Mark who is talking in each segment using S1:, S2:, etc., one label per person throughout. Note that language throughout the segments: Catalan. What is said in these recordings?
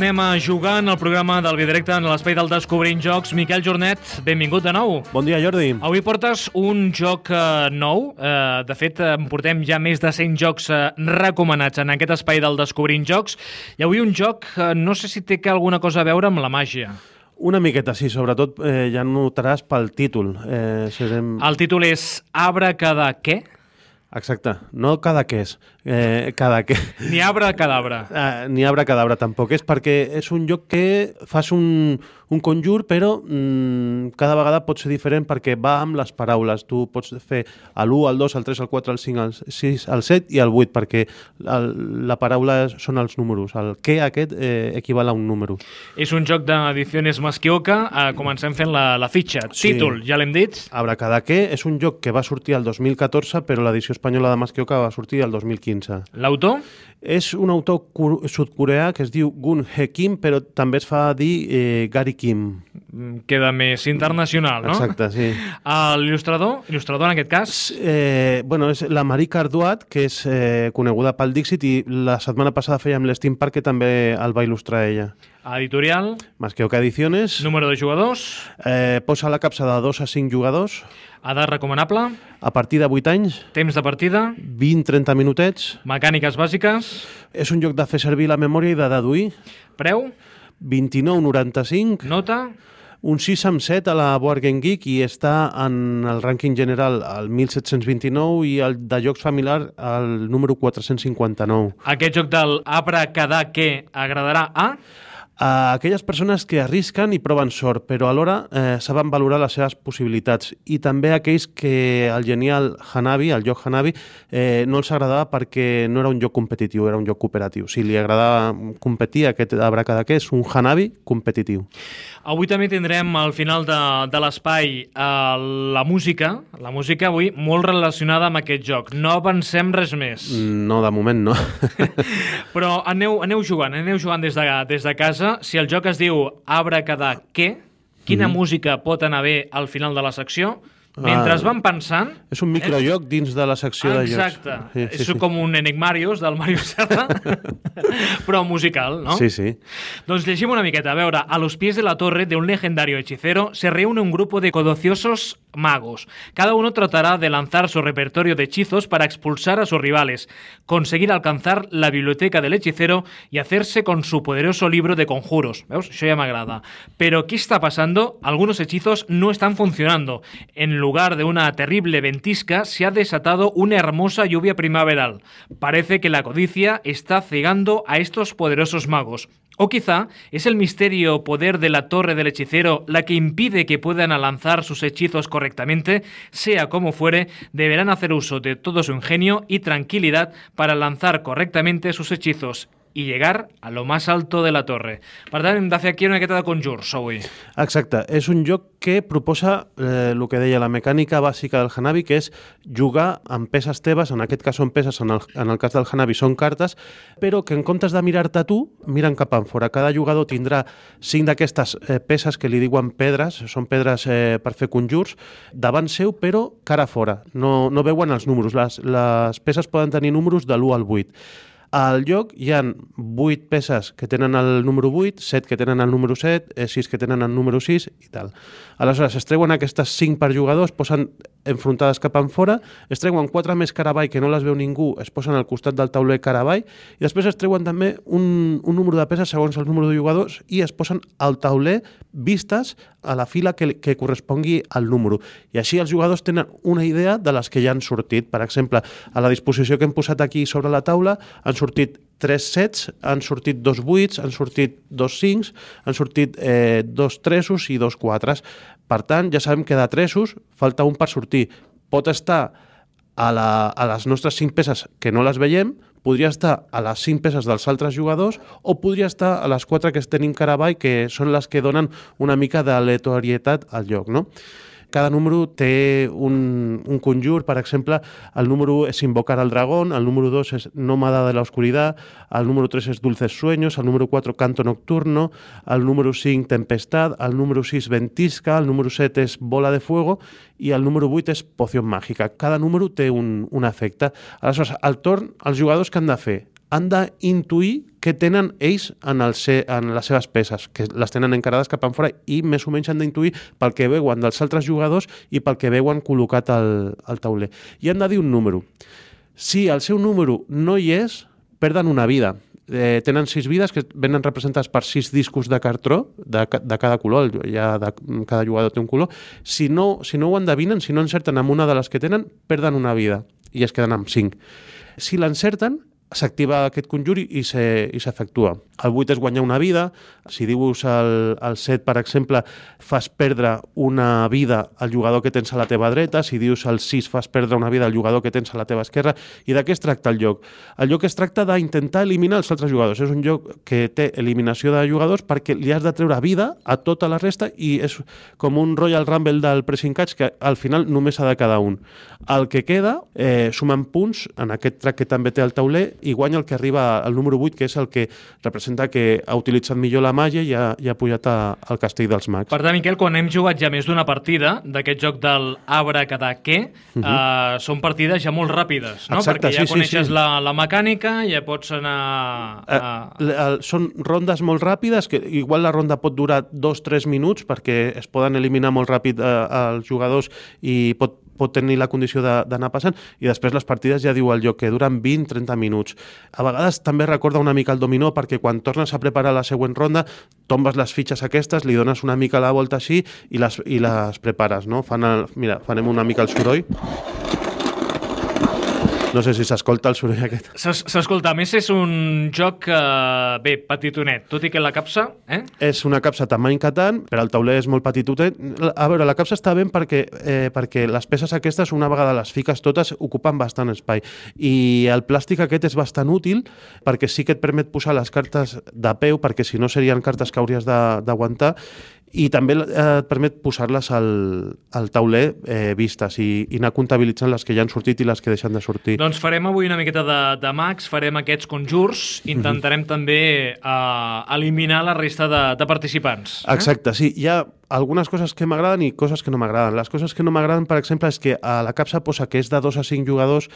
S1: Tornem a jugar en el programa del Bidirecte en l'espai del Descobrint Jocs. Miquel Jornet, benvingut de nou.
S2: Bon dia, Jordi.
S1: Avui portes un joc eh, nou. Eh, de fet, eh, portem ja més de 100 jocs eh, recomanats en aquest espai del Descobrint Jocs. I avui un joc, eh, no sé si té que alguna cosa a veure amb la màgia.
S2: Una miqueta, sí, sobretot eh, ja notaràs pel títol. Eh, serem...
S1: El títol és Abra cada què?
S2: Exacte, no cada què és, eh, cada què.
S1: Ni abra cadabra.
S2: Eh, ni arbre cadabra tampoc és perquè és un joc que fas un, un conjur però mm, cada vegada pot ser diferent perquè va amb les paraules. Tu pots fer l'1, el 2, el 3, el 4, el 5, el 6, el 7 i el 8 perquè el, la paraula són els números. El què aquest eh, equival a un número.
S1: És un joc d'edicions Masquioca. Eh, comencem fent la, la fitxa.
S2: Sí.
S1: Títol, ja l'hem dit.
S2: Abracadaqué és un joc que va sortir el 2014 però l'edició espanyola de Masquioca va sortir el 2015.
S1: L'autor?
S2: És un autor sud-coreà que es diu Gun He Kim, però també es fa dir eh, Gary Kim.
S1: Mm, Queda més internacional, no?
S2: Exacte, sí.
S1: Ah, L'il·lustrador, il·lustrador en aquest cas,
S2: Eh, bueno, és la Marie Carduat, que és eh, coneguda pel Dixit, i la setmana passada fèiem l'Steam Park, que també el va il·lustrar ella.
S1: Editorial,
S2: Masqueuca Ediciones.
S1: Número de jugadors,
S2: eh, posa la capsa de 2 a 5 jugadors,
S1: edat recomanable,
S2: a partir de 8 anys,
S1: temps de partida,
S2: 20-30 minutets.
S1: mecàniques bàsiques,
S2: És un joc de fer servir la memòria i de deduir.
S1: preu,
S2: 29,95.
S1: nota,
S2: Un 6 amb 7 a la Board Game Geek i està en el rànquing general al 1729 i el de jocs familiar al número 459.
S1: aquest joc del Abra cada què agradarà a...
S2: A aquelles persones que arrisquen i proven sort, però alhora eh, saben valorar les seves possibilitats. I també aquells que el genial Hanabi, el joc Hanabi, eh, no els agradava perquè no era un joc competitiu, era un joc cooperatiu. Si li agradava competir, aquest abracadaqué és un Hanabi competitiu.
S1: Avui també tindrem al final de, de l'espai eh, la música, la música avui molt relacionada amb aquest joc. No avancem res més.
S2: No, de moment no.
S1: Però aneu, aneu jugant, aneu jugant des de, des de casa. Si el joc es diu Abra cada què, quina
S2: Mhm.
S1: música pot anar bé al final de la secció? Mentre
S2: Ah.
S1: es van pensant...
S2: És un microjoc dins de la secció de jocs.
S1: Exacte.
S2: Sí, sí,
S1: és
S2: sí.
S1: com un Enigmarius del Mario Serra, però musical, ¿no?
S2: Sí, sí.
S1: Doncs llegim una miqueta. A veure, a los pies de la torre de un legendario hechicero se reúne un grupo de codiciosos magos. Cada uno tratará de lanzar su repertorio de hechizos para expulsar a sus rivales, conseguir alcanzar la biblioteca del hechicero y hacerse con su poderoso libro de conjuros. Veus? Això ja m'agrada. Pero ¿qué está pasando? Algunos hechizos no están funcionando. En lugar de una terrible ventisca, se ha desatado una hermosa lluvia primaveral. Parece que la codicia está cegando a estos poderosos magos. O quizá es el misterio poder de la torre del hechicero la que impide que puedan lanzar sus hechizos correctamente, sea como fuere, deberán hacer uso de todo su ingenio y tranquilidad para lanzar correctamente sus hechizos y llegar a lo más alto de la torre. Per tant, hem de fer aquí una miqueta de conjurs avui.
S2: Exacte, és un joc que proposa eh, el que deia la mecànica bàsica del Hanabi, que és jugar amb peces teves, en aquest cas són peces, en el, en el cas del Hanabi són cartes, però que en comptes de mirar-te tu, miren cap enfora. Cada jugador tindrà cinc d'aquestes eh, peces que li diuen pedres, són pedres eh, per fer conjurs, davant seu, però cara fora. No, no veuen els números. Les, les peces poden tenir números de l'1 al 8. Al lloc hi han 8 peces que tenen el número 8, 7 que tenen el número 7, eh, 6 que tenen el número 6 i tal. Aleshores, es treuen aquestes 5 per jugador, es posen enfrontades cap enfora, es treuen 4 més caravall que no les veu ningú, es posen al costat del tauler caravall, i després es treuen també un, un número de peces segons el número de jugadors i es posen al tauler vistes a la fila que, que correspongui al número. I així els jugadors tenen una idea de les que ja han sortit. Per exemple, a la disposició que hem posat aquí sobre la taula han sortit tres sets, han sortit dos vuits, han sortit dos cincs, han sortit eh, dos tresos i dos quatres. Per tant, ja sabem que de tresos falta un per sortir. Pot estar a, la, a les nostres cinc peces que no les veiem, podria estar a les cinc peces dels altres jugadors o podria estar a les quatre que tenim cara avall, que són les que donen una mica d'aleatorietat al lloc, no? Cada número té un, un conjur, per exemple, el número 1 és invocar al dragón, el número 2 és nómada de la oscuridad, el número 3 és dulces sueños, el número 4 canto nocturno, el número 5 tempestad, el número 6 ventisca, el número 7 és bola de fuego i el número 8 és poció màgica. Cada número té un, un efecte. Aleshores, al torn, els jugadors que han de fer? Han d'intuir què tenen ells en, el se, en les seves peces, que les tenen encarades cap enfora i més o menys han d'intuir pel que veuen dels altres jugadors i pel que veuen col·locat al, al tauler. I han de dir un número. Si el seu número no hi és, perden una vida. Eh, tenen sis vides que venen representades per sis discos de cartró de, de cada color, ja de, cada jugador té un color. Si no, si no ho endevinen, si no encerten amb una de les que tenen, perden una vida i es queden amb cinc. Si l'encerten, s'activa aquest conjur i s'efectua. El 8 és guanyar una vida. Si dius el, el 7, per exemple, fas perdre una vida al jugador que tens a la teva dreta. Si dius el 6, fas perdre una vida al jugador que tens a la teva esquerra. I de què es tracta el joc? El joc es tracta d'intentar eliminar els altres jugadors. És un joc que té eliminació de jugadors perquè li has de treure vida a tota la resta i és com un Royal Rumble del Pressing Catch que al final només ha de cada un. El que queda eh, sumen punts en aquest track que també té el tauler i guanya el que arriba al número 8, que és el que representa que ha utilitzat millor la màgia i ha, i ha pujat a, al castell dels mags.
S1: Per tant, Miquel, quan hem jugat ja més d'una partida d'aquest joc del Abra cada què, uh -huh. uh, són partides ja molt ràpides, no?
S2: Exacte,
S1: Perquè ja
S2: sí,
S1: coneixes
S2: sí, sí.
S1: La, la mecànica, ja pots anar... A...
S2: Uh, uh, són rondes molt ràpides, que igual la ronda pot durar dos, tres minuts, perquè es poden eliminar molt ràpid uh, els jugadors i pot pot tenir la condició d'anar passant i després les partides ja diu el joc que duren 20-30 minuts. A vegades també recorda una mica el dominó perquè quan tornes a preparar la següent ronda tombes les fitxes aquestes, li dones una mica la volta així i les, i les prepares. No? Fan el, mira, farem una mica el soroll. No sé si s'escolta el soroll aquest.
S1: S'escolta, a més és un joc, eh, bé, petitonet, tot i que la capsa... Eh?
S2: És una capsa tamany Catan, però el tauler és molt petitotet. A veure, la capsa està ben perquè, eh, perquè les peces aquestes, una vegada les fiques totes, ocupen bastant espai. I el plàstic aquest és bastant útil perquè sí que et permet posar les cartes de peu, perquè si no serien cartes que hauries d'aguantar, i també eh, et permet posar-les al, al tauler eh, vistes i, i anar comptabilitzant les que ja han sortit i les que deixen de sortir.
S1: Doncs farem avui una miqueta de, de mags, farem aquests conjurs, intentarem mm -hmm. també eh, eliminar la resta de, de participants.
S2: Eh? Exacte, sí. Hi ha algunes coses que m'agraden i coses que no m'agraden. Les coses que no m'agraden, per exemple, és que a la capsa posa que és de 2 a 5 jugadors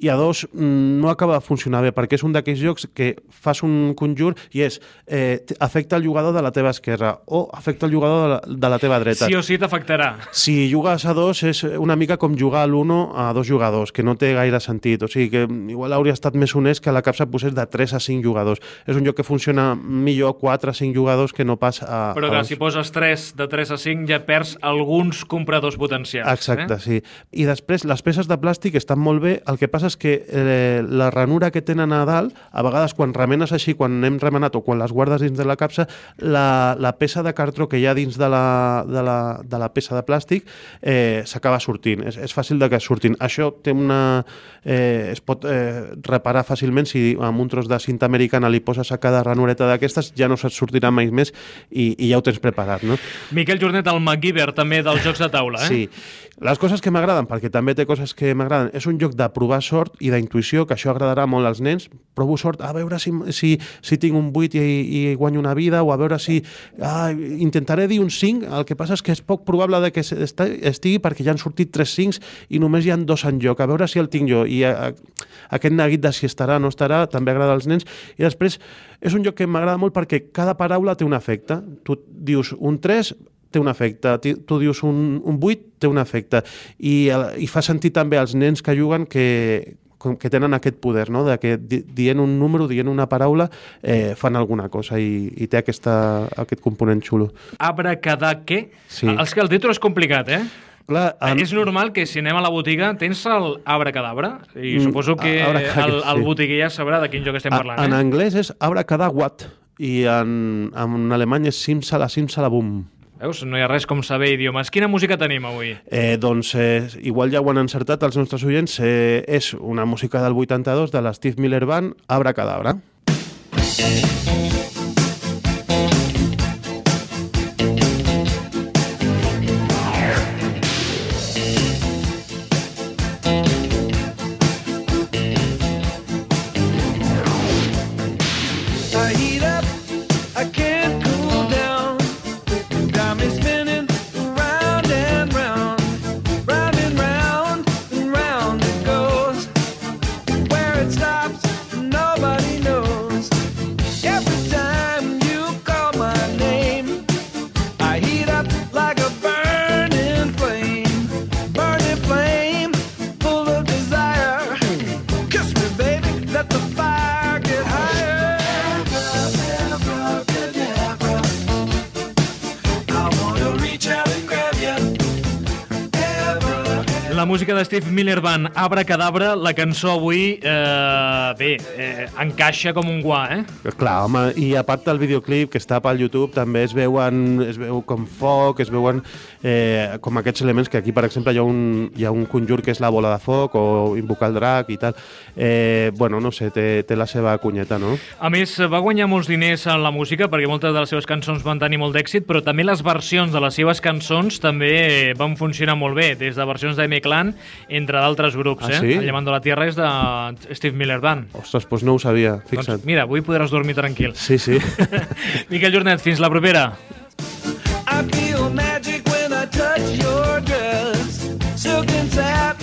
S2: i a dos mm, no acaba de funcionar bé, perquè és un d'aquells jocs que fas un conjur i és eh, afecta el jugador de la teva esquerra o afecta el jugador de la, de la teva dreta.
S1: Sí o sí t'afectarà.
S2: Si jugues a dos és una mica com jugar a l'uno a dos jugadors, que no té gaire sentit. O sigui que igual hauria estat més honest que la capsa posés de 3 a 5 jugadors. És un joc que funciona millor 4 a 5 jugadors que no pas a...
S1: Però que
S2: a
S1: si poses 3 de 3 a 5 ja perds alguns compradors potencials.
S2: Exacte,
S1: eh?
S2: sí. I després les peces de plàstic estan molt bé, el que passa és que eh, la ranura que tenen a dalt, a vegades quan remenes així, quan hem remenat o quan les guardes dins de la capsa, la, la peça de cartró que hi ha dins de la, de la, de la peça de plàstic eh, s'acaba sortint. És, és fàcil de que surtin. Això té una... Eh, es pot eh, reparar fàcilment si amb un tros de cinta americana li poses a cada ranureta d'aquestes, ja no se't sortirà mai més i, i ja ho tens preparat, no?
S1: Miquel Jornet, el MacGyver també dels jocs de taula, eh?
S2: Sí. Les coses que m'agraden, perquè també té coses que m'agraden, és un joc de provar sort i d'intuïció, que això agradarà molt als nens. Provo sort a veure si, si, si tinc un 8 i, i guanyo una vida, o a veure si... Ah, intentaré dir un 5, el que passa és que és poc probable de que estigui perquè ja han sortit 3 5 i només hi han dos en joc, a veure si el tinc jo. I a, a, aquest neguit de si estarà o no estarà també agrada als nens. I després és un joc que m'agrada molt perquè cada paraula té un efecte. Tu dius un 3, té un efecte. Tu dius un, un 8, té un efecte. I, I fa sentir també als nens que juguen que, que tenen aquest poder, no? de que dient un número, dient una paraula, eh, fan alguna cosa i, i té aquesta, aquest component xulo.
S1: Abracadaque? Sí. Els que el títol és complicat, eh?
S2: Clar,
S1: en... És normal que si anem a la botiga tens el abracadabra i mm, suposo que el, el botiguer ja sabrà de quin joc estem parlant.
S2: En
S1: eh?
S2: anglès és abracadawat i en, en alemany és simsala simsala bum.
S1: Veus? No hi ha res com saber idiomes. Quina música tenim avui?
S2: Eh, doncs, eh, igual ja ho han encertat els nostres oients, eh, és una música del 82 de l'Steve Miller Band, Abracadabra. Cadabra.
S3: Nobody
S1: música de Steve Miller Band, Abra Cadabra, la cançó avui, eh, bé, eh, encaixa com un guà, eh?
S2: Clar, home, i a part del videoclip que està pel YouTube també es veuen, es veu com foc, es veuen eh, com aquests elements que aquí, per exemple, hi ha, un, hi ha un conjur que és la bola de foc o invocar el drac i tal. Eh, bueno, no sé, té, té la seva cunyeta, no?
S1: A més, va guanyar molts diners en la música perquè moltes de les seves cançons van tenir molt d'èxit, però també les versions de les seves cançons també van funcionar molt bé, des de versions de Clan, entre d'altres grups.
S2: Ah,
S1: eh?
S2: sí?
S1: El Llamando la Tierra és de Steve Miller Band.
S2: Ostres, doncs no ho sabia, fixa't.
S1: Doncs mira, avui podràs dormir tranquil.
S2: Sí, sí.
S1: Miquel Jornet, fins la propera.
S3: I feel magic when I touch your dress. Silk and sap